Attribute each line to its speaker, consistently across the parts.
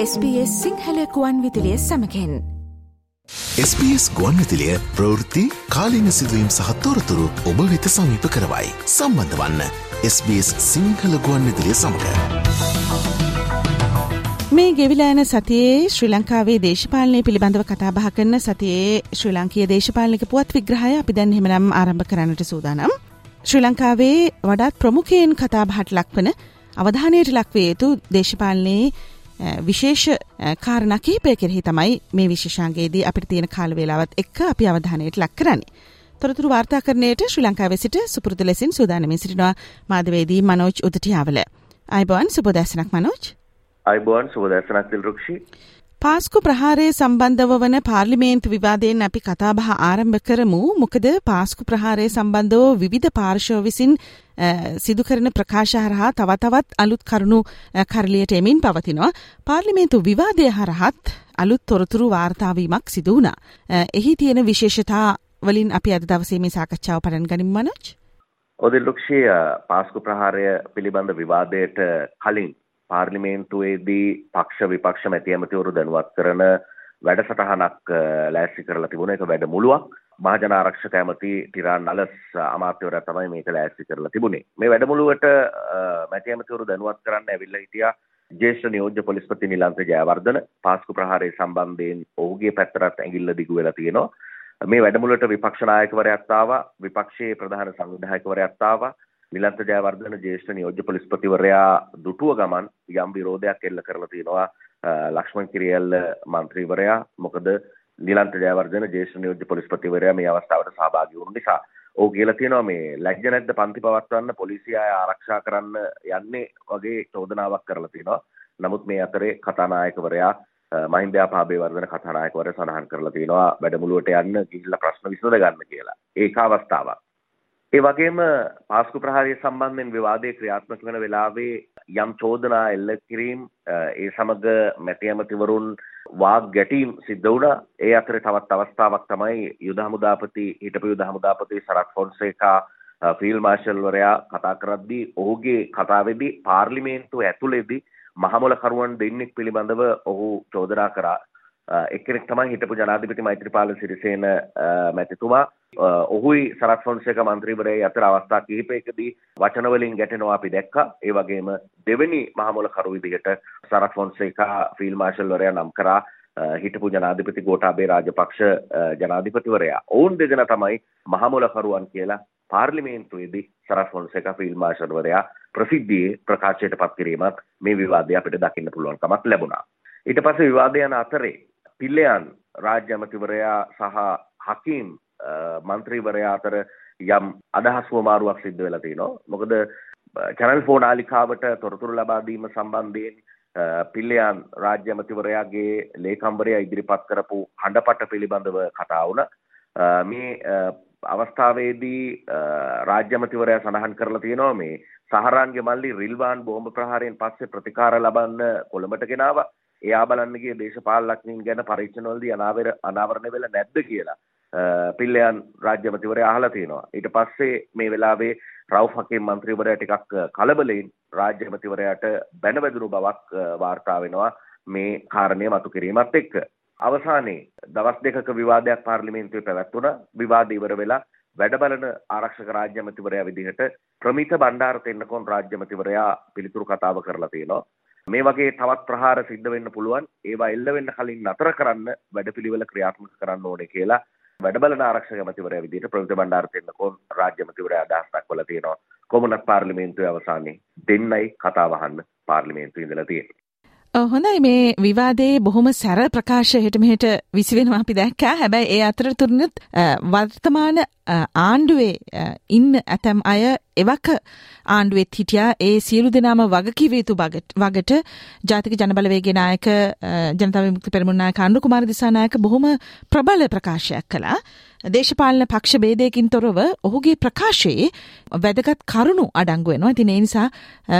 Speaker 1: SBS සිංහලකුවන් විදිලිය සමකෙන්
Speaker 2: SBS ගුවන්විතිලිය ප්‍රවෘත්ති කාලීන සිදුවීම් සහත්තෝරතුරු ඔබ වෙත සමීප කරවයි. සම්බන්ධ වන්න SBS සිංහල ගුවන්විදිලිය සමඟ.
Speaker 3: මේ ගෙවිලායන සතියේ ශ්‍රී ලංකාවේ දේශපාලනය පිළිබඳව කතාබහ කරන සතියේ ශ්‍රී ලංකයේ දේශපාලනික පුවත් විග්‍රහය අපි දැන් හෙමනම් ආරම්භ කරන්නට සූදානම්. ශ්‍රී ලංකාවේ වඩාත් ප්‍රමුඛයෙන් කතාබහට ලක්වන අවධානයට ලක්වේ යුතු දේශපාලනයේ විශේෂ කාරණ කහිපය කෙරෙහි තමයි මේ විශේෂන්ගේදී අපිට තියෙන කාලවේලාවත් එක්ක අපි අවධානයට ලක් කරන්නේ. තොරතුරු වාර්තා කරණයට ශ්‍රී ලංකාවේ සිට සුපුරුදු ලෙසින් සූදානමින් සිටිනවා මාධවේදී මනෝජ් උදටියාවල. අයිබෝන් සුබදැසනක් මනෝජ්.
Speaker 4: අයිබෝන් සුබදැසනක් දිල්රුක්ෂි.
Speaker 3: පාස්කු ප්‍රහාරය සම්බන්ධව වන පාර්ලිමේන්තු විවාදයෙන් අපි කතාබහ ආරම්භ කරමු මොකද පාස්කු ප්‍රහාරය සම්බන්ධව විවිධ පාර්ශව විසින් සිදු කරන ප්‍රකාශ හරහා තවතවත් අලුත් කරුණු කරලියට එමින් පවතිනවා. පාර්ලිමේන්තු විවාදය හරහත් අලුත් තොරතුරු වාර්තාවීමක් සිදු වුණා. එහි තියෙන විශේෂතා වලින් අපි අද දවසේ මේ සාකච්ඡාව පටන් ගනිමු මනෝජ්.
Speaker 4: ඔදිල්ලුක්ෂී පාස්කු ප්‍රහාරය පිළිබඳ විවාදයට කලින් පාර්ලිමේන්තුවේදී පක්ෂ විපක්ෂ මැති ඇමතිවරු දැනුවත් කරන වැඩසටහනක් ලෑස්ති කරලා තිබුණ එක වැඩමුළුවක් මහජන ආරක්ෂක ඇමති ටිරාන් නලස් අමාත්‍යවරයා තමයි මේක ලෑස්ති කරලා තිබුණේ. මේ වැඩමුළුවට මැති ඇමතිවරු දැනුවත් කරන්න ඇවිල්ලා හිටියා ජේෂ්ඨ නියෝජ්‍ය පොලිස්පති නිලන්ත ජයවර්ධන පාස්කු ප්‍රහාරය සම්බන්ධයෙන් ඔහුගේ පැත්තරත් ඇඟිල්ල දිගු වෙලා තියෙනවා. මේ වැඩමුළුවට විපක්ෂ නායකවරයාත් ආවා, විපක්ෂයේ ප්‍රධාන සංවිධායකවරයාත් ආවා. නිලන්ත ජයවර්ධන ජේෂ්ඨ නියෝජ්‍ය පොලිස්පතිවරයා දුටුව ගමන් යම් විරෝධයක් එල්ල කරලා තියෙනවා ලක්ෂ්මන් කිරියල්ල මන්ත්‍රීවරයා මොකද නිලන්ත ජයවර්ධන ජේෂ්ඨ නියෝජ්‍ය පොලිස්පතිවරයා මේ අවස්ථාවට සහභාගී වුණු නිසා ඔහු කියලා තියෙනවා මේ ලැජ්ජ නැද්ද පන්ති පවත්වන්න පොලිසිය අය ආරක්ෂා කරන්න යන්නේ වගේ චෝදනාවක් කරලා තියෙනවා. නමුත් මේ අතරේ කතානායකවරයා මහින්දයා පාබේවර්ධන කතානායකවරයා සඳහන් කරලා තියෙනවා වැඩමුළුවට යන්න ගිහිල්ලා ප්‍රශ්න විසඳ ගන්න කියලා. ඒක අවස්ථාවක්. ඒ වගේම පාස්කු ප්‍රහාරය සම්බන්ධයෙන් විවාදය ක්‍රියාත්මක වන වෙලාවේ යම් චෝදනා එල්ල කිරීම ඒ සමග මැති ඇමතිවරුන් වාග් ගැටීම් සිද්ධ වුණා. ඒ අතරේ තවත් අවස්ථාවක් තමයි යුද හමුදාපති හිටපු යුද හමුදාපති සරත් ෆොන්සේකා ෆීල් මාර්ෂල්වරයා කතා කරද්දී ඔහුගේ කතාවේදී පාර්ලිමේන්තුව ඇතුළේදී මහමොල කරුවන් දෙන්නෙක් පිළිබඳව ඔහු චෝදනා කරා. එක්කෙනෙක් තමයි හිටපු ජනාධිපති මෛත්‍රීපාල සිරිසේන මැතිතුමා ඔහුයි සරත් ෆොන්සේක මන්ත්‍රීවරයා අතර අවස්ථා කිහිපයකදී වචන වලින් ගැටෙනවා අපි දැක්කා. ඒ වගේම දෙවෙනි මහමොල කරු විදිහට සරත් ෆොන්සේකා ෆීල්ඩ් මාර්ෂල්වරයා නම් කරා හිටපු ජනාධිපති ගෝඨාභය රාජපක්ෂ ජනාධිපතිවරයා. ඔවුන් දෙදෙනා තමයි මහමොල කරුවන් කියලා පාර්ලිමේන්තුවේදී සරත් ෆොන්සේකා ෆීල්ඩ් මාර්ෂල්වරයා ප්‍රසිද්ධියේ ප්‍රකාශයට පත් කිරීමත් මේ විවාදය අපිට දකින්න පුළුවන්කමක් ලැබුණා. ඊට පස්සේ විවාදය යන අතරේ පිල්ලයන් රාජ්‍ය ඇමතිවරයා සහ හකීම් මන්ත්‍රීවරයා අතර යම් අදහස් වමාරුවක් සිද්ධ වෙලා තියෙනවා. මොකද චැනල් ෆෝ නාලිකාවට තොරතුරු ලබා දීම සම්බන්ධයෙන් පිල්ලයන් රාජ්‍ය ඇමතිවරයාගේ ලේකම්වරයා ඉදිරිපත් කරපු හඬපට පිළිබඳව කතා වුණා. මේ අවස්ථාවේදී රාජ්‍ය ඇමතිවරයා සඳහන් කරලා තියෙනවා මේ සහරාන්ගේ මල්ලි රිල්වාන් බෝම්බ ප්‍රහාරයෙන් පස්සේ ප්‍රතිකාර ලබන්න කොළඹට ගෙනාවා. එයා බලන්න ගිය දේශපාලනඥයින් ගැන පරීක්ෂණවලදී අනාවර අනාවරණය වෙලා නැද්ද කියලා. පිල්ලයන් රාජ්‍යමතිවරය අහලා තියෙනවා. ඊට පස්සේ මේ වෙලාවේ රවුෆ් හකීම් මන්ත්‍රීවරයා ටිකක් කලබලෙන් රාජ්‍යමතිවරයාට බැනවැදුණු බවක් වාර්තා වෙනවා මේ කාරණය මතු කිරීමත් එක්ක. අවසානයේ දවස් දෙකක විවාදයක් පාර්ලිමේන්තුවේ පැවැත්වුණා. විවාද ඉවර වෙලා වැඩබලන ආරක්ෂක රාජ්‍යමතිවරයා විදිහට ප්‍රමිත බණ්ඩාර තෙන්නකොන් රාජ්‍යමතිවරයා පිළිතුරු කතාව කරලා තියෙනවා. මේ වගේ තවත් ප්‍රහාර සිද්ධ වෙන්න පුළුවන්. ඒවා එල්ල වෙන්න කලින් නතර කරන්න වැඩපිළිවෙල ක්‍රියාත්මක කරන්න ඕනේ කියලා වැඩබලන ආරක්ෂක ඇමතිවරයා විදිහට ප්‍රවිත බණ්ඩාර තෙන්නකෝන් රාජ්‍ය ඇමතිවරයා අදහස් දක්වලා තියෙනවා. කොමුණත් පාර්ලිමේන්තුවේ අවසානයේ දෙන්නයි කතා වහන්න පාර්ලිමේන්තුවේ ඉඳලා තියෙන්නේ.
Speaker 3: හොඳයි. මේ විවාදයේ බොහොම සැර ප්‍රකාශයට මෙහෙට විසිවෙනවා අපි දැක්කා. හැබැයි ඒ අතරතුරනත් වර්තමාන ආණ්ඩුවේ ඉන්න ඇතැම් අය එවක ආණ්ඩුවෙත් හිටියා ඒ සියලු දෙනාම වගකිව යුතු වගට ජාතික ජනබලවේගේ නායක ජනතා විමුක්ති පෙරමුණ නායක අනුර කුමාර දිසානායක බොහොම ප්‍රබල ප්‍රකාශයක් කළා. දේශපාලන පක්ෂ ભેදයකින් තොරව ඔහුගේ ප්‍රකාශයේ වැදගත් කරුණු අඩංගු වෙනවා. ඉතින් ඒ නිසා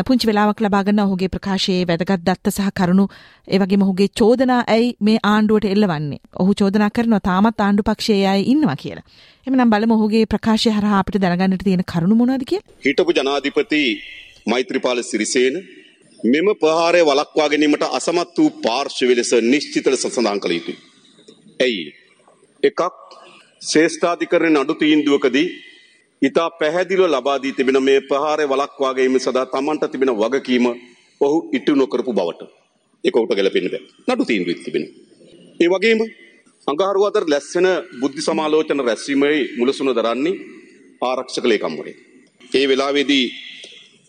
Speaker 3: පුංචි වෙලාවක් ලබා ගන්න ඔහුගේ ප්‍රකාශයේ වැදගත් දත්ත සහ කරුණු ඒ වගේම ඔහුගේ චෝදනා ඇයි මේ ආණ්ඩුවට එල්ලවන්නේ. ඔහු චෝදනා කරනවා තාමත් ආණ්ඩු පක්ෂයේ අය ඉන්නවා කියලා. එමනම් බලමු ඔහුගේ ප්‍රකාශය හරහා අපිට දැනගන්නට තියෙන කරුණු මොනවද කියලා.
Speaker 5: හිටපු ජනාධිපති මෛත්‍රීපාල සිරිසේන මෙම ප්‍රහාරය වළක්වා ගැනීමට අසමත් වූ පාර්ශ්ව ලෙස නිශ්චිත ලෙස සඳහන් කළ යුතුයි. ඇයි? එකක් ශේෂ්ඨාධිකරණ නඩු තීන්දුවකදී ඉතා පැහැදිලිව ලබා දී තිබෙන මේ ප්‍රහාරය වළක්වා ගැනීම සඳහා Tamanට තිබෙන වගකීම ඔහු ඉටු නොකරපු බවට. ඒක ඔහුට ගැලපෙන්න බෑ. නඩු තීන්දුවෙත් තිබෙනවා. ඒ වගේම අඟහරුව අතර ලැස්සෙන බුද්ධි සමාලෝචන රැස්වීමේ මුලසුන දරන්නේ ආරක්ෂක ලේකම්වරේ. ඒ වෙලාවේදී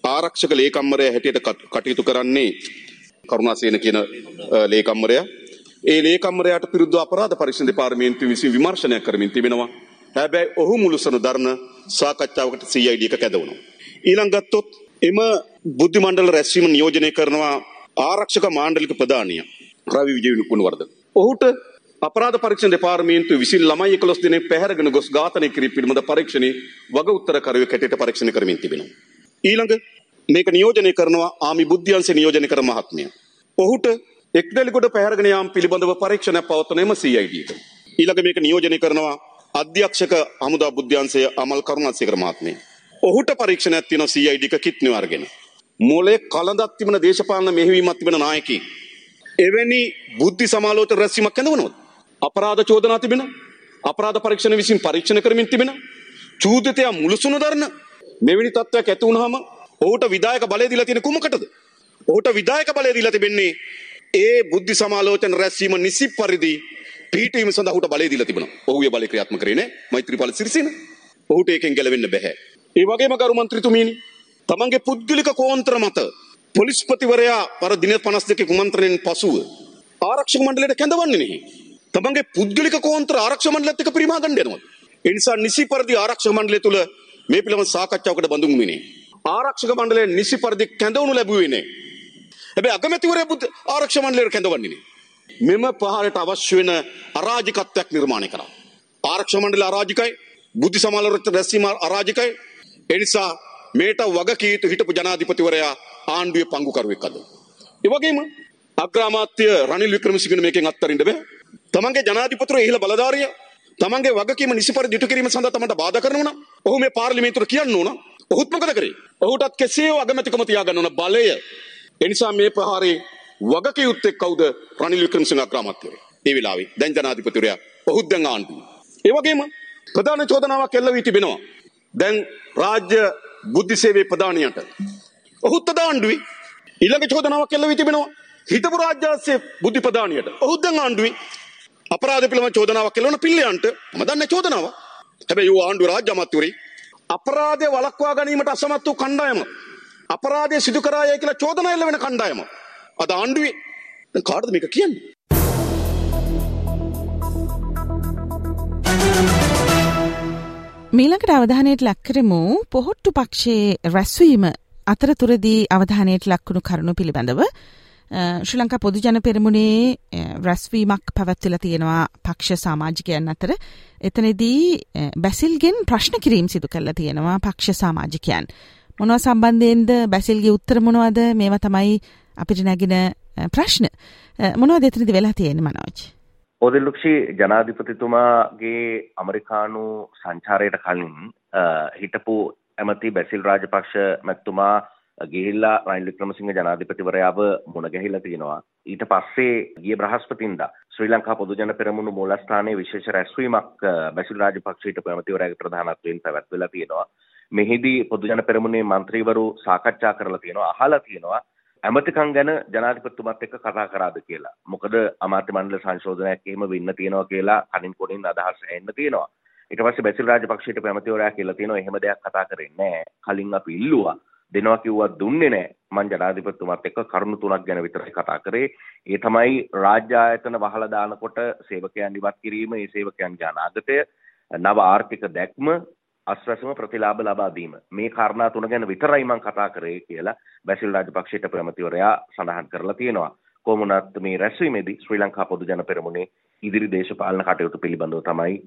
Speaker 5: ආරක්ෂක ලේකම්වරයා හැටියට කටයුතු කරන්නේ කරුණාසේන කියන ලේකම්වරයා. ඒ ලේකම්වරයාට විරුද්ධ අපරාධ පරීක්ෂණ දෙපාර්තමේන්තුව විසින් විමර්ශනයක් කරමින් තිබෙනවා. හැබැයි ඔහු මුළුසන දරන සාකච්ඡාවකට CID එක කැදවනවා. ඊළඟ ගත්තොත් එම බුද්ධි මණ්ඩල රැස්වීම නියෝජනය කරනවා ආරක්ෂක මාණ්ඩලික ප්‍රධානිය රවි විජය කුණවර්ධන. ඔහුට අපරාධ පරීක්ෂණ දෙපාර්තමේන්තුව විසින් ළමයි 11 දෙනෙක් පැහැරගෙන ගොස් ඝාතනය කිරීම පිළිබඳ පරීක්ෂණේ වග උත්තරකරුවෙක් හැටියට පරීක්ෂණ කරමින් තිබෙනවා. ඊළඟ මේක නියෝජනය කරනවා ආමි බුද්ධ්‍යංශ නියෝජනය කර මහත්මය. ඔහුට එක්දෙලිගොඩ පැහැරගෙන යාම පිළිබඳව පරීක්ෂණයක් පවත්වන එම CID එක. ඊළඟ මේක නියෝජනය කරනවා අධ්‍යක්ෂක හමුදා බුද්ධ්‍යංශය අමල් කරුණාසේකර මහත්මිය. ඔහුට පරීක්ෂණයක් තියෙනවා CID එක කිට් නිවාරගෙන. මොලේ කලඳක් තිබෙන දේශපාලන මෙහෙයවීමක් තිබෙන නායකයෙක්. එවැනි බුද්ධි සමාලෝචන රැස්වීමක් කැඳවනවද? අපරාධ චෝදනා තිබෙන අපරාධ පරීක්ෂණ විසින් පරීක්ෂණ කරමින් තිබෙන චූදිතයා මුළුසුණු දරන මෙවැනි තත්ත්වයක් ඇති වුනහම ඔහුට විධායක බලය දීලා තියෙන කුමකටද? ඔහුට විධායක බලය දීලා තිබෙන්නේ ඒ බුද්ධි සමාලෝචන රැස්වීම නිසි පරිදි පිහිටීම සඳහා ඔහුට බලය දීලා තිබෙනවා. ඔහු ඒ බලය ක්‍රියාත්මක කරේ නෑ. මෛත්‍රීපාල සිරිසේන. ඔහුට ඒකෙන් ගැලවෙන්න බෑ. ඒ වගේම ගරු මන්ත්‍රීතුමීනි තමන්ගේ පුද්ගලික කෝන්තර මත පොලිස්පතිවරයා පර දින 52 කුමන්ත්‍රණයෙන් පසුව ආරක්ෂක මණ්ඩලයට කැඳවන්නේ නැහැ. තමන්ගේ පුද්ගලික කෝන්තර ආරක්ෂක මණ්ඩලයත් එක්ක පරිමා ගන්න යනවා. ඒ නිසා නිසි පරිදි ආරක්ෂක මණ්ඩලය තුල මේ පිළිබඳ සාකච්ඡාවකට බඳුන් වුණේ නැහැ. ආරක්ෂක මණ්ඩලය නිසි පරිදි කැඳවනු ලැබුවේ නැහැ. හැබැයි අගමැතිවරයා ආරක්ෂක මණ්ඩලයට කැඳවන්නේ නැහැ. මෙම පහරට අවශ්‍ය වෙන අරාජිකත්වයක් නිර්මාණය කරා. ආරක්ෂ මණ්ඩල අරාජිකයි, බුද්ධි සමාලවෘත්ත රැස්වීම අරාජිකයි. ඒ නිසා මේට වගකී යුතු හිටපු ජනාධිපතිවරයා ආණ්ඩුවේ පංගුකරුවෙක් අද. ඒ වගේම අග්‍රාමාත්‍ය රනිල් වික්‍රමසිංහන මේකෙන් අත්තරින්න බෑ. තමන්ගේ ජනාධිපතිවරයා ඉහළ බලධාරිය තමන්ගේ වගකීම නිසි පරිදි ඉටු කිරීම සඳහා තමන්ට බාධා කරනවා නම් ඔහු මේ පාර්ලිමේන්තුවට කියන්න ඕන. ඔහුත් මොකද කරේ? ඔහුටත් කෙසේ අගමැතිකම තියාගන්න ඕන බලය. එනිසා මේ ප්‍රහාරේ වගකයුත්තෙක් කවුද රනිල් වික්‍රමසිංහ අග්‍රාමාත්‍යවරයා. ඒ වෙලාවේ දැන් ජනාධිපතිවරයා ඔහුත් දැන් ආණ්ඩුවේ. ඒ වගේම ප්‍රධාන චෝදනාවක් එල්ල වී තිබෙනවා. දැන් රාජ්‍ය බුද්ධි සේවයේ ප්‍රධානියට. ඔහුත් අද ආණ්ඩුවේ. ඊළඟ චෝදනාවක් එල්ල වී තිබෙනවා. හිතපු රාජ්‍යාංශයේ බුද්ධි ප්‍රධානියට. ඔහුත් දැන් ආණ්ඩුවේ. අපරාධ පිළිබඳ චෝදනාවක් එල්ලවන පිල්ලයන්ට. මම දන්නේ චෝදනාව. හැබැයි ඌ ආණ්ඩුවේ රාජ්‍ය අමාත්‍යවරේ. අපරාධය වළක්වා ගැනීමට අසමත් වූ කණ්ඩායම. අපරාධය සිදු කරායයි කියලා චෝදනා එල්ල වෙන කණ්ඩායම. අද ආණ්ඩුවේ. දැන් කාටද මේක කියන්නේ?
Speaker 3: මීළඟට අවධානයට ලක්කරමු පොහොට්ටු පක්ෂයේ රැස්වීම අතරතුරදී අවධානයට ලක්වුණු කරුණු පිළිබඳව. ශ්‍රී ලංකා පොදු ජන පෙරමුණේ රැස්වීමක් පැවැත්වෙලා තියෙනවා පක්ෂ සමාජිකයන් අතර. එතනදී බැසිල්ගෙන් ප්‍රශ්න කිරීම් සිදු කරලා තියෙනවා පක්ෂ සමාජිකයන්. මොනවා සම්බන්ධයෙන්ද? බැසිල්ගේ උත්තර මොනවද? මේවා තමයි අපිට නැගෙන ප්‍රශ්න. මොනවද එතනදි වෙලා තියෙන්නේ මනෝජ්?
Speaker 4: ඕදෙල්ලුක්ෂි ජනාධිපතිතුමාගේ අමරිකානු සංචාරයට කලින් හිටපු ඇමති බැසිල් රාජපක්ෂ මැතිතුමා ගිහිල්ලා රනිල් වික්‍රමසිංහ ජනාධිපතිවරයාව මුණ ගැහිලා තියෙනවා. ඊට පස්සේ ගිය බ්‍රහස්පතින්දා ශ්‍රී ලංකා පොදු ජන පෙරමුණු මූලස්ථානයේ විශේෂ රැස්වීමක් බැසිල් රාජපක්ෂ හිටපු ඇමතිවරයාගේ ප්‍රධානත්වයෙන් පැවැත්වෙලා තියෙනවා. මෙහිදී පොදුජන පෙරමුණේ මන්ත්‍රීවරු සාකච්ඡා කරලා තියෙනවා අහලා තියෙනවා ඇමතිකම් ගැන ජනාධිපතිතුමත් එක්ක කතා කරාද කියලා. මොකද අමාත්‍ය මණ්ඩල සංශෝධනයක් එහෙම වෙන්න තියෙනවා කියලා කනින් කොනින් අදහස් එන්න තියෙනවා. ඊට පස්සේ බැසිල් රාජපක්ෂට පැමතිවරයා කියලා තියෙනවා එහෙම දෙයක් කතා කරන්නේ නැහැ. කලින් අපි ඉල්ලුවා. දෙනවා කිව්වා දුන්නේ නැහැ. මං ජනාධිපතිතුමත් එක්ක කරුණු තුනක් ගැන විතරයි කතා කරේ. ඒ තමයි රාජ්‍ය ආයතන වහලා දානකොට සේවකයන් ඉවත් කිරීම, ඒ සේවකයන්ගේ අනාගතය, නව ආර්ථික දැක්ම, අස්වැසම ප්‍රතිලාභ ලබා දීම මේ කාරණා තුන ගැන විතරයි මම කතා කරේ කියලා බැසිල් රාජපක්ෂයට ප්‍රමතිවරයා සඳහන් කරලා තියෙනවා. කොමුණත් මේ රැස්වීමේදී ශ්‍රී ලංකා පොදු ජන පෙරමුණේ ඉදිරි දේශපාලන කටයුතු පිළිබඳව තමයි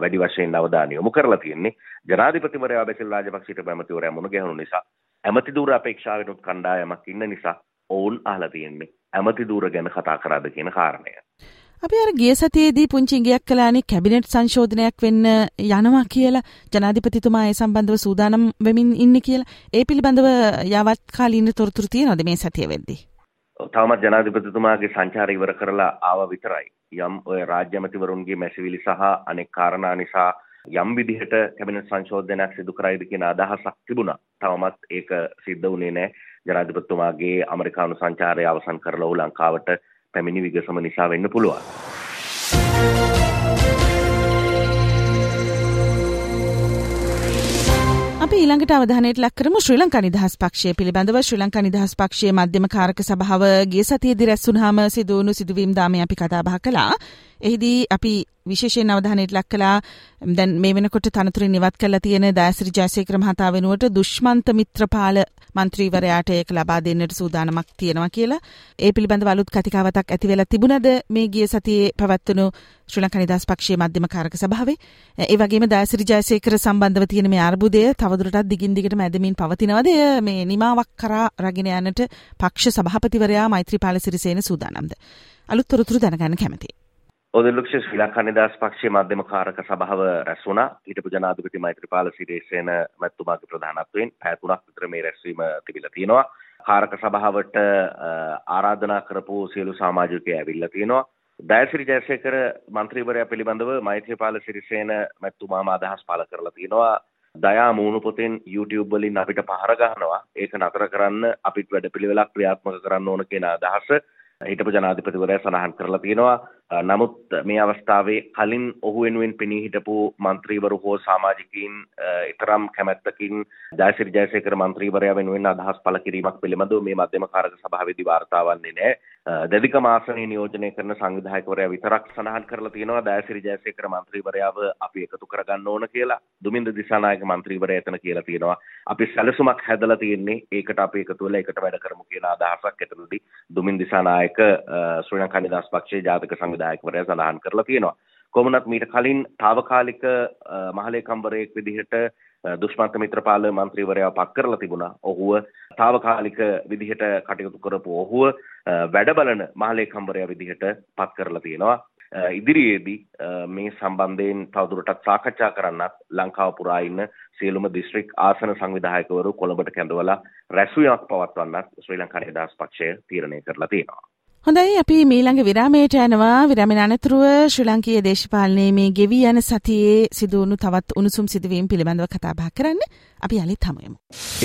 Speaker 4: වැඩි වශයෙන් අවධානය යොමු කරලා තියෙන්නේ. ජනාධිපතිවරයා බැසිල් රාජපක්ෂයට ප්‍රමතිවරයා මුණ ගැහුණු නිසා ඇමති දූර අපේක්ෂාවෙනුත් කණ්ඩායමක් ඉන්න නිසා ඔවුන් අහලා තියෙන්නේ ඇමති දූර ගැන කතා කරාද කියන කාරණය.
Speaker 3: අපි අර ගිය සතියේදී පුංචි ඉඟියක් කළානේ කැබිනට් සංශෝධනයක් වෙන්න යනවා කියලා ජනාධිපතිතුමා ඒ සම්බන්ධව සූදානම් වෙමින් ඉන්නේ කියලා ඒ පිළිබඳව යවත් කාලීන තොරතුරු තියෙනවද මේ සතිය වෙද්දී?
Speaker 4: තවමත් ජනාධිපතිතුමාගේ සංචාරය ඉවර කරලා ආව විතරයි. යම් ඔය රාජ්‍ය ඇමතිවරුන්ගේ මැසිවිලි සහ අනෙක් කාරණා නිසා යම් විදිහට කැබිනට් සංශෝධනයක් සිදු කරයිද කියන අදහසක් තිබුණා. තවමත් ඒක සිද්ධ වුණේ නැහැ. ජනාධිපතිතුමාගේ ඇමරිකානු සංචාරය අවසන් කරලා ඔහු ලංකාවට පැමිණි විගසම නිසා වෙන්න පුළුවන්.
Speaker 3: අපි ඊළඟට අවධානයට ලක් කරමු ශ්‍රී ලංකා නිදහස් පක්ෂය පිළිබඳව ශ්‍රී ලංකා නිදහස් පක්ෂයේ මධ්‍යම කාරක සභාව ගිය සතියේදී රැස් වුණාම සිදු වුණු සිදුවීම් දාමේ අපි කතා බහ කළා. එහිදී අපි විශේෂයෙන් අවධානයට ලක් කළා දැන් මේ වෙනකොට තනතුරින් ඉවත් කරලා තියෙන දයසිරි ජයසේකර මහතා වෙනුවට දුෂ්මන්ත මිත්‍රපාල මන්ත්‍රීවරයාට ඒක ලබා දෙන්නට සූදානමක් තියෙනවා කියලා. ඒ පිළිබඳව අලුත් කතිකාවතක් ඇති වෙලා තිබුණද මේ ගිය සතියේ පැවැත්වුණු ශ්‍රී ලංකා නිදහස් පක්ෂයේ මධ්‍යම කාරක සභාවේ. ඒ වගේම දයසිරි ජයසේකර සම්බන්ධව තියෙන මේ අර්බුදය තවදුරටත් දිගින් දිගටම ඇදමින් පවතිනවද? මේ නිමාවක් කරා රැගෙන යන්නට පක්ෂ සභාපතිවරයා මෛත්‍රීපාල සිරිසේන සූදානම්ද? අලුත් තොරතුරු දැනගන්න කැමතියි.
Speaker 4: ඔදලුක්ෂ ශ්‍රී ලංකා නිදහස් පක්ෂයේ මධ්‍යම කාරක සභාව රැස් වුණා. හිටපු ජනාධිපති මෛත්‍රීපාල සිරිසේන මැතිතුමාගේ ප්‍රධානත්වයෙන් පැය තුනක් විතර මේ රැස්වීම තිබිලා තියෙනවා. කාරක සභාවට ආරාධනා කරපු සියලු සමාජිකයෝ ඇවිල්ලා තියෙනවා. දයසිරි ජයසේකර මන්ත්‍රීවරයා පිළිබඳව මෛත්‍රීපාල සිරිසේන මැතිතුමාම අදහස් පළ කරලා තියෙනවා. දයා මූුණු පොතෙන් YouTube වලින් අපිට පහර ගහනවා. ඒක නතර කරන්න අපිට වැඩපිළිවෙලක් ක්‍රියාත්මක කරන්න ඕන කියන අදහස හිටපු ජනාධිපතිවරයා සඳහන් කරලා තියෙනවා. නමුත් මේ අවස්ථාවේ කලින් ඔහු වෙනුවෙන් පෙනී හිටපු මන්ත්‍රීවරු හෝ සමාජිකයින් ඊතරම් කැමැත්තකින් ජයසිරි ජයසේකර මන්ත්‍රීවරයා වෙනුවෙන් අදහස් පළ කිරීමක් පිළිබඳව මේ මධ්‍යම කාරක සභාවේදී වාර්තා වන්නේ නැහැ. දෙදිකම ආසනයේ නියෝජනය කරන සංවිධායකවරයා විතරක් සඳහන් කරලා තියෙනවා ජයසිරි ජයසේකර මන්ත්‍රීවරයාව අපි එකතු කරගන්න ඕන කියලා. දුමින්ද දිසානායක මන්ත්‍රීවරයා එතන කියලා තියෙනවා. අපි සැලසුමක් හැදලා තියෙන්නේ ඒකට අපි එකතු වෙලා එකට වැඩ කරමු කියන අදහසක් එතනදී දුමින් දිසානායක ශ්‍රී ලංකා නිදහස් පක්ෂයේ ජාතක සංවිධායකවරයා සඳහන් කරලා තියෙනවා. කොමුණත් මීට කලින් తాවකාලික මහලේකම්වරයෙක් විදිහට දුෂ්මන්ත මිත්‍රපාල මන්ත්‍රීවරයා පත් කරලා තිබුණා. ඔහුව తాවකාලික විදිහට කටයුතු කරපු ඔහුව වැඩබලන මහලේකම්වරයා විදිහට පත් කරලා තියෙනවා. ඉදිරියේදී මේ සම්බන්ධයෙන් තවදුරටත් සාකච්ඡා කරන්නත් ලංකාව පුරා ඉන්න සියලුම දිස්ත්‍රික් ආසන සංවිධායකවරු කොළඹට කැඳවලා රැස්වීමක් පවත්වන්නත් ශ්‍රී ලංකා නිදහස් පක්ෂය තීරණය කරලා තියෙනවා.
Speaker 3: හොඳයි අපි මීළඟ විරාමයට යනවා විරමෙන අනතුරුව ශ්‍රී ලංකීය දේශපාලනයේ මේ ගෙවී යන සතියේ සිදුවුණු තවත් උණුසුම් සිදුවීම් පිළිබඳව කතා බහ කරන්න අපි යළිත් හමුයමු.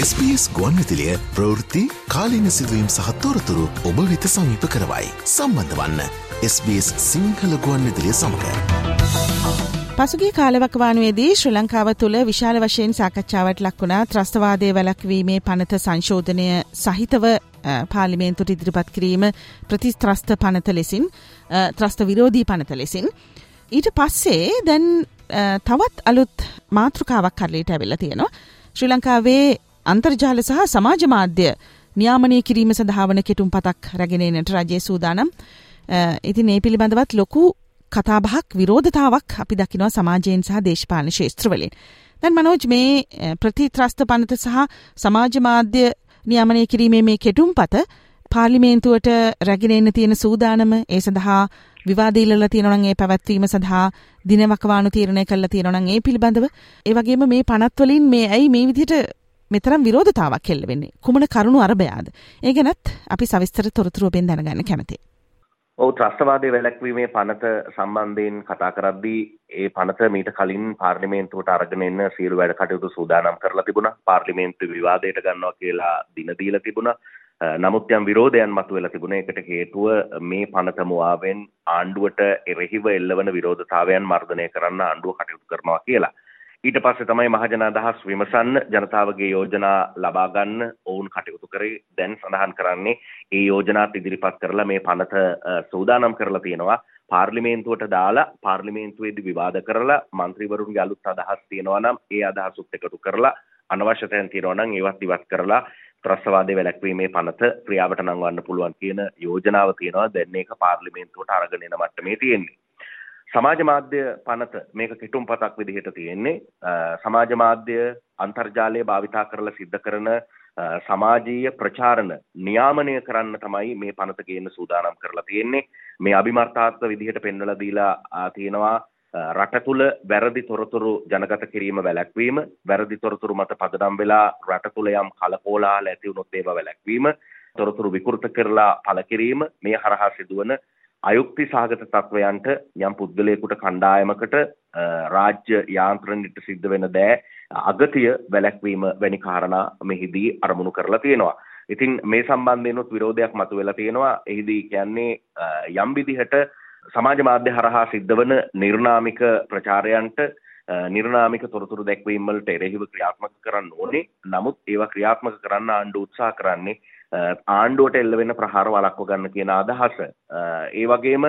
Speaker 2: SBS ගුවන්විතිලිය ප්‍රවෘත්ති කාලීන සිදුවීම් සහ තොරතුරු ඔබ වෙත සමීප කරවයි. සම්බන්ධ වන්න SBS සිංහල ගුවන්විතිලිය සමඟ.
Speaker 3: පසුගිය කාලවකවානුවේදී ශ්‍රී ලංකාව තුළ විශාල වශයෙන් සාකච්ඡාවට ලක්වුණා ත්‍රස්තවාදය වැලක්වීමේ පනත සංශෝධනය සහිතව පාලිමේන්තුට ඉදිරිපත් කිරීම ප්‍රතිස්ත්‍රස්ත පනත ලෙසින් ත්‍රස්ත විරෝධී පනත ලෙසින්. ඊට පස්සේ දැන් තවත් අලුත් මාතෘකාවක් කරලට ඇවෙල්ල තියෙනවා. ශ්‍රී ලංකාවේ අන්තර්ජාල සහ සමාජ මාධ්‍ය නියාමනය කිරීම සඳහාවන කෙටුම් පතක් රැගෙනනට රජය සූදානම්. ඉතින් ඒ පිළිබඳවත් ලොකු කතාබහක් විරෝධතාවක් අපි දකිනවා සමාජයෙන් සහ දේශපාලන ශේත්‍රවලින්. දැන් මනෝජ් මේ ප්‍රතිත්‍රස්ත පනත සහ සමාජ මාධ්‍ය නියමනය කිරීමේ මේ කෙටුම්පත පාර්ලිමේන්තුවට රැගෙනෙන්න තියෙන සූදානම ඒ සඳහා විවාදීල්ල තියෙනවනම් ඒ පැවැත්වීම සඳහා දිනවකවානු තීරණය කල්ල තියෙනවනම් ඒ පිළිබඳව. ඒ වගේම මේ පනත්වලින් මේ ඇයි මේ විදිහට මෙතරම් විරෝධතාවක් කෙල්ල වෙන්නේ කුමන කරුණු අරභයාද ඒ ගැනත් අපි සවිස්තර තොරතුරුවෙන් දැනගන්න කැමතියි.
Speaker 4: ඔව් ත්‍රස්තවාදය වැළැක්වීමේ පනත සම්බන්ධයෙන් කතා කරද්දී ඒ පනත මීට කලින් පාර්ලිමේන්තුවට අරගෙන එන්න සියලු වැඩ කටයුතු සූදානම් කරලා තිබුණා. පාර්ලිමේන්තු විවාදයට ගන්නවා කියලා දින දීලා තිබුණා. නමුත් යම් විරෝධයන් මතුවෙලා තිබුණා. ඒකට හේතුව මේ පනත මුවාවෙන් ආණ්ඩුවට එරෙහිව එල්ලවන විරෝධතාවයන් මර්ධනය කරන්න ආණ්ඩුව කටයුතු කරනවා කියලා. ඊට පස්සේ තමයි මහජන අදහස් විමසන්න ජනතාවගේ යෝජනා ලබා ගන්න ඔවුන් කටයුතු කරේ. දැන් සඳහන් කරන්නේ ඒ යෝජනාත් ඉදිරිපත් කරලා මේ පනත සූදානම් කරලා තියෙනවා. පාර්ලිමේන්තුවට දාලා පාර්ලිමේන්තුවේදී විවාද කරලා മന്ത്രിවරුන්ගේ අලුත් අදහස් තියෙනවා නම් ඒ අදහසුත් එකතු කරලා අනවශ්‍ය තැන් තියෙනවා නම් ඒවත් ඉවත් කරලා ත්‍රස්වාදය වැළැක්වීමේ පනත ක්‍රියාවට නංවන්න පුළුවන් කියන යෝජනාව තියෙනවා. දැන් ඒක පාර්ලිමේන්තුවට අරගෙන යන මට්ටමේ තියෙන්නේ. සමාජ මාධ්‍ය පනත මේක කෙටුම් පතක් විදිහට තියෙන්නේ. සමාජ මාධ්‍ය අන්තර්ජාලය භාවිතා කරලා සිද්ධ කරන සමාජීය ප්‍රචාරණ නියාමනය කරන්න තමයි මේ පනත ගේන්න සූදානම් කරලා තියෙන්නේ. මේ අභිමර්ථාත්ව විදිහට පෙන්වලා දීලා තියෙනවා රට තුළ වැරදි තොරතුරු ජනගත කිරීම වැළැක්වීම වැරදි තොරතුරු මත පදනම් වෙලා රට තුළ යම් කලකෝලාහල ඇති වුණොත් ඒවා වැළැක්වීම තොරතුරු විකෘත කරලා පළ කිරීම මේ හරහා සිදුවන අයුක්ති සහගත තත්වයන්ට යම් පුද්ගලයෙකුට කණ්ඩායමකට රාජ්‍ය යාන්ත්‍රණයට සිද්ධ වෙන දෑ අගතිය වැළැක්වීම වැනි කාරණා මෙහිදී අරමුණු කරලා තියෙනවා. ඉතින් මේ සම්බන්ධයෙන්ුත් විරෝධයක් මතුවෙලා තියෙනවා. එහිදී කියන්නේ යම් විදිහට සමාජ මාධ්‍ය හරහා සිද්ධ වන නිර්නාමික ප්‍රචාරයන්ට නිර්නාමික තොරතුරු දැක්වීම් වලට එරෙහිව ක්‍රියාත්මක කරන්න ඕනේ. නමුත් ඒවා ක්‍රියාත්මක කරන්න ආණ්ඩුව උත්සාහ කරන්නේ ආණ්ඩුවට එල්ල වෙන ප්‍රහාර වළක්ව ගන්න කියන අදහස. ඒ වගේම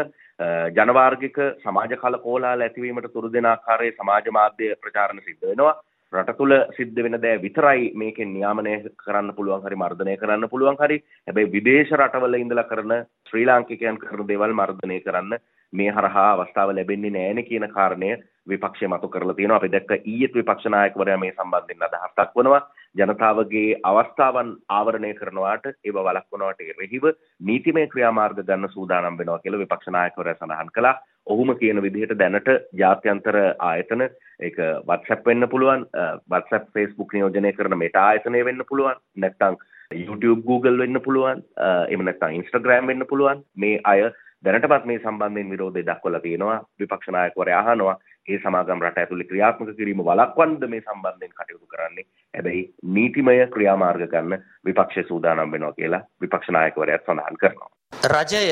Speaker 4: ජනවාර්ගික සමාජ කල කෝලාහල ඇතිවීමට තුරු දෙන ආකාරයේ සමාජ මාධ්‍ය ප්‍රචාරණ සිද්ධ වෙනවා. රට තුළ සිද්ධ වෙන දෑ විතරයි මේකෙන් නියාමනය කරන්න පුළුවන් හරි මර්ධනය කරන්න පුළුවන් හරි හැබැයි විදේශ රටවල ඉඳලා කරන ශ්‍රී ලාංකිකයන් කරන දේවල් මර්ධනය කරන්න මේ හරහා අවස්ථාව ලැබෙන්නේ නැහැනේ කියන කාරණය විපක්ෂය මතු කරලා තියෙනවා. අපි දැක්ක ඊයේත් විපක්ෂ නායකවරයා මේ සම්බන්ධයෙන් අදහස් දක්වනවා. ජනතාවගේ අවස්ථාවන් ආවරණය කරනවාට ඒව වළක්වනවට එරෙහිව නීතිමය ක්‍රියාමාර්ග ගන්න සූදානම් වෙනවා කියලා විපක්ෂ නායකවරයා සඳහන් කළා. ඔහුම කියන විදිහට දැනට ජාත්‍යන්තර ආයතන ඒක WhatsApp වෙන්න පුළුවන්, WhatsApp Facebook නියෝජනය කරන Meta ආයතනය වෙන්න පුළුවන්, නැත්නම් YouTube Google වෙන්න පුළුවන්, එහෙම නැත්නම් Instagram වෙන්න පුළුවන්. මේ අය දැනටමත් මේ සම්බන්ධයෙන් විරෝධය දක්වලා තියෙනවා. විපක්ෂ නායකවරයා අහනවා ඒ සමාගම් රට ඇතුළේ ක්‍රියාත්මක කිරීම වළක්වන්නද මේ සම්බන්ධයෙන් කටයුතු කරන්නේ. හැබැයි නීතිමය ක්‍රියාමාර්ග ගන්න විපක්ෂ සූදානම් වෙනවා කියලා විපක්ෂ නායකවරයාත් සඳහන් කරනවා.
Speaker 6: රජය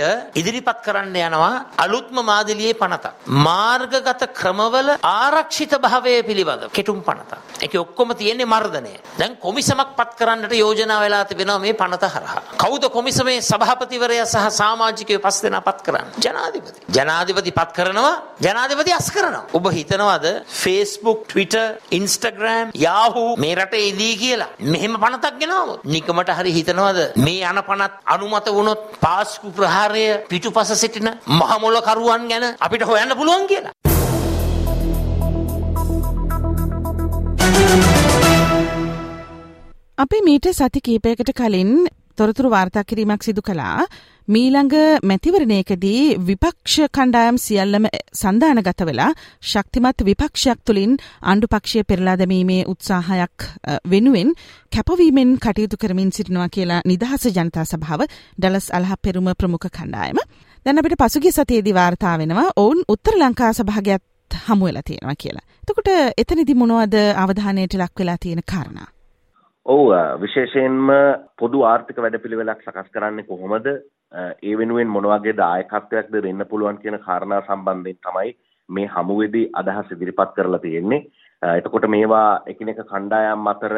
Speaker 6: ඉදිරිපත් කරන්න යනවා අලුත්ම මාදිලියේ පනතක්. මාර්ගගත ක්‍රමවල ආරක්ෂිත භාවය පිළිබඳ කෙටුම් පනතක්. ඒක ඔක්කොම තියෙන්නේ මර්ධනය. දැන් කොමිසමක් පත් කරන්නට යෝජනා වෙලා තිබෙනවා මේ පනත හරහා. කවුද කොමිසමේ සභාපතිවරයා සහ සමාජිකයෝ පස් දෙනා පත් කරන්නේ? ජනාධිපති. ජනාධිපති පත් කරනවා ජනාධිපති අස් කරනවා. ඔබ හිතනවාද Facebook, Twitter, Instagram, Yahoo මේ රටේ ඉදී කියලා? මෙහෙම පනතක් ගෙනවොත් නිකමට හරි හිතනවාද මේ යන පනත් අනුමත වුණොත් පාස් පාස්කු ප්‍රහාරය පිටුපස සිටින මහමොලකරුවන් ගැන අපිට හොයන්න පුළුවන් කියලා.
Speaker 3: අපි මීට සති කීපයකට කලින් තොරතුරු වාර්තා කිරීමක් සිදු කළා මීළඟ මැතිවරණයකදී විපක්ෂ කණ්ඩායම් සියල්ලම සන්ධානගත වෙලා ශක්තිමත් විපක්ෂයක් තුළින් ආණ්ඩුපක්ෂය පෙරලා දැමීමේ උත්සාහයක් වෙනුවෙන් කැපවීමෙන් කටයුතු කරමින් සිටිනවා කියලා නිදහස ජනතා සභාව ඩලස් අලහ පෙරුම ප්‍රමුඛ කණ්ඩායම. දැන් අපිට පසුගිය සතියේදී වාර්තා වෙනවා ඔවුන් උත්තර ලංකා සභාගයත් හමු වෙලා තියෙනවා කියලා. එතකොට එතනදී මොනවද අවධානයට ලක් වෙලා තියෙන කාරණා?
Speaker 4: ඔව් විශේෂයෙන්ම පොදු ආර්ථික වැඩපිළිවෙලක් සකස් කරන්නේ කොහොමද ඒ වෙනුවෙන් මොන වගේ දායකත්වයක්ද දෙන්න පුළුවන් කියන කාරණා සම්බන්ධයෙන් තමයි මේ හමුවේදී අදහස් ඉදිරිපත් කරලා තියෙන්නේ. එතකොට මේවා එකිනෙක කණ්ඩායම් අතර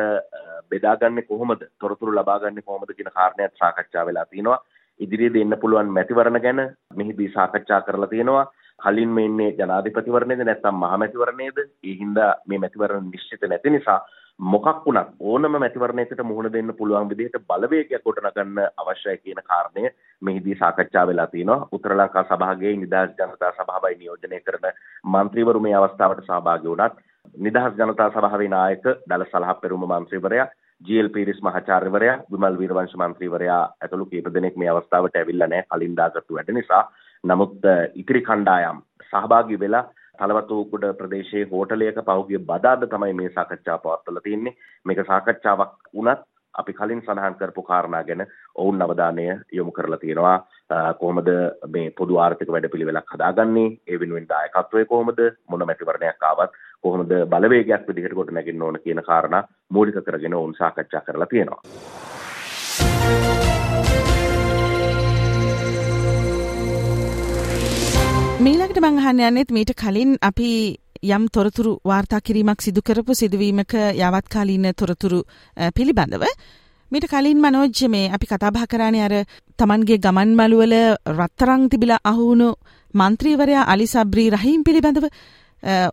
Speaker 4: බෙදාගන්නේ කොහොමද? තොරතුරු ලබාගන්නේ කොහොමද කියන කාරණයක් සාකච්ඡා වෙලා තිනවා. ඉදිරියේදී එන්න පුළුවන් මැතිවරණ ගැන මෙහිදී සාකච්ඡා කරලා තියෙනවා. කලින් මේ ඉන්නේ ජනාධිපතිවරණයේද නැත්නම් මහමැතිවරණයේද? ඒ හින්දා මේ මැතිවරණ නිශ්චිත නැති නිසා මොකක් වුණත් ඕනම මැතිවරණයකට මුහුණ දෙන්න පුළුවන් විදිහට බලවේගයක් ගොඩනගන්න අවශ්‍යයි කියන කාරණය මෙහිදී සාකච්ඡා වෙලා තිනවා. උත්තර ලංකා සභාවේ නිදහස් ජනතා සභාවයි නියෝජනය කරන മന്ത്രിවරු මේ අවස්ථාවට සහභාගී වුණත් නිදහස් ජනතා සභාවේ නායක දල සලහපෙරුම മന്ത്രിවරයා ජීල් පීරිස් මහාචාර්යවරයා විමල් වීරවංශ മന്ത്രിවරයා ඇතුළු කීප දෙනෙක් මේ අවස්ථාවට ඇවිල්ලා නැහැ කලින් දාගත්තු වැඩ නිසා. නමුත් ඉතිරි කණ්ඩායම් සහභාගී වෙලා තලවතුකුඩ ප්‍රදේශයේ හෝටලයක පහුගිය බදාද තමයි මේ සාකච්ඡාව පවත්වලා තියෙන්නේ. මේක සාකච්ඡාවක් වුණත් අපි කලින් සඳහන් කරපු කාරණා ගැන ඔවුන් අවධානය යොමු කරලා තියෙනවා. කොහොමද මේ පොදු ආර්ථික වැඩපිළිවෙලක් හදාගන්නේ? ඒ වෙනුවෙන් දායකත්වය කොහොමද? මොන මැතිවරණයක් ආවත් කොහොමද බලවේගයක් විදිහට කොට නැගින්න ඕන කියන කාරණා මූලික කරගෙන ඔවුන් සාකච්ඡා කරලා තියෙනවා.
Speaker 3: මං අහන්න යන්නෙත් මීට කලින් අපි යම් තොරතුරු වාර්තා කිරීමක් සිදු කරපු සිදුවීමක යවත්කාලීන තොරතුරු පිළිබඳව මීට කලින් මනෝජ්‍ය මේ අපි කතාබහ කරානේ අර තමන්ගේ ගමන් මළුවල රත්තරං තිබිලා අහුණු මන්ත්‍රීවරයා අලි සබ්‍රී රහීම් පිළිබඳව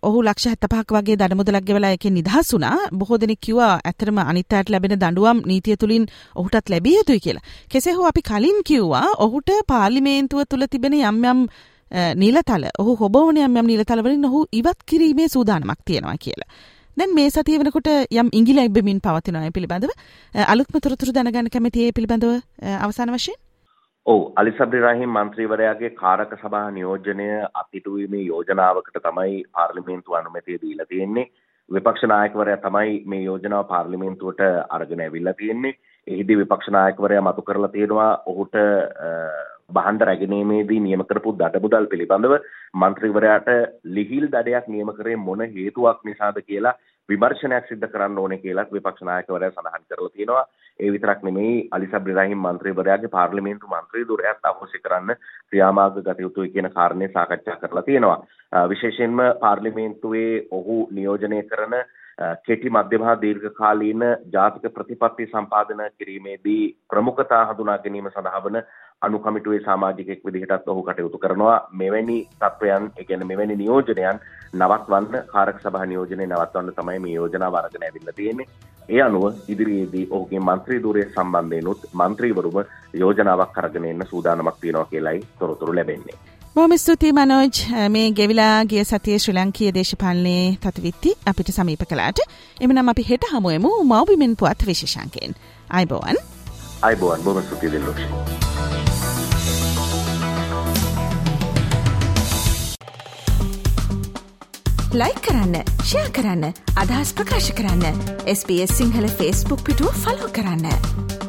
Speaker 3: ඔහු ලක්ෂ 75ක් වගේ දඩමුදලක් ගෙවලා එකෙන් නිදහස් වුණා. බොහෝ දෙනෙක් කිව්වා ඇත්තටම අනිත් අයට ලැබෙන දඬුවම් නීතිය තුලින් ඔහුටත් ලැබිය යුතුයි කියලා. කෙසේ හෝ අපි කලින් කිව්වා ඔහුට පාර්ලිමේන්තුව තුල තිබෙන යම් යම් නිලතල. ඔහු හොබෝනයම් යම් නිලතලවලින් ඔහු ඉවත් කිරීමේ සූදානමක් තියෙනවා කියලා. දැන් මේ සතිය වෙනකොට යම් ඉංගිල එබ්බමින් පවතිනය පිළිබඳව. අලුත්ම තොරතුරු දැනගන්න කැමති ඒ පිළිබඳව අවසාන වශයෙන්?
Speaker 4: ඔව්. අලිසබ්රි රහීම් මන්ත්‍රීවරයාගේ කාරක සභා නියෝජනය අත්හිටුවීමේ යෝජනාවකට තමයි පාර්ලිමේන්තුව අනුමැතිය දීලා තියෙන්නේ. විපක්ෂ නායකවරයා තමයි මේ යෝජනාව පාර්ලිමේන්තුවට අරගෙන ඇවිල්ලා තියෙන්නේ. එහිදී විපක්ෂ නායකවරයා මතු කරලා තියෙනවා ඔහුට බහන්ඩ රැගෙනීමේදී නියම කරපු දඩමුදල් පිළිබඳව මන්ත්‍රීවරයාට ලිහිල් දඩයක් නියම කරේ මොන හේතුවක් නිසාද කියලා විමර්ශනයක් සිද්ධ කරන්න ඕනේ කියලාත් විපක්ෂ නායකවරයා සඳහන් කරලා තියෙනවා. ඒ විතරක් නෙමෙයි අලිසබ් ඉබ්‍රාහිම් මන්ත්‍රීවරයාගේ පාර්ලිමේන්තු මන්ත්‍රීදුරයත් අහෝසි කරන්න ක්‍රියාමාර්ග ගත යුතුයි කියන කාරණේ සාකච්ඡා කරලා තියෙනවා. විශේෂයෙන්ම පාර්ලිමේන්තුවේ ඔහු නියෝජනය කරන කෙටි මධ්‍යම හා දීර්ඝකාලීන ජාතික ප්‍රතිපත්ති සම්පාදන කිරීමේදී ප්‍රමුඛතා හඳුනා ගැනීම සඳහා වන අනු කමිටුවේ සමාජිකෙක් විදිහටත් ඔහු කටයුතු කරනවා. මෙවැනි තත්ත්වයන් ඒ කියන්නේ මෙවැනි නියෝජනයන් නවත්වන්න කාරක සභා නියෝජනය නවත්වන්න තමයි මේ යෝජනාව අරගෙන ඇවිල්ලා තියෙන්නේ. ඒ අනුව ඉදිරියේදී ඔහුගේ මන්ත්‍රී ධූරය සම්බන්ධයෙන්ුත් මන්ත්‍රීවරුම යෝජනාවක් අරගෙන එන්න සූදානමක් තියෙනවා කියලයි තොරතුරු ලැබෙන්නේ.
Speaker 3: බොහොම ස්තුතියි මනෝජ්. මේ ගෙවිලා ගිය සතිය ශ්‍රී ලංකීය දේශපාලනයේ තත්විත්ති අපිට සමීප කළාට. එමනම් අපි හෙට හමුවෙමු මව්බිමෙන් පුවත් විශේෂංකයෙන්. අයිබෝවන්.
Speaker 4: අයිබෝවන්. බොහොම ස්තුතියි දෙල්ලෝෂ
Speaker 1: ලයි කරන්න ෂයා කරන්න අදහස් ප්‍රකාශ කරන්න. SBS සිංහල ෆස්බුක් පිටුව ෆලෝ කරන්න.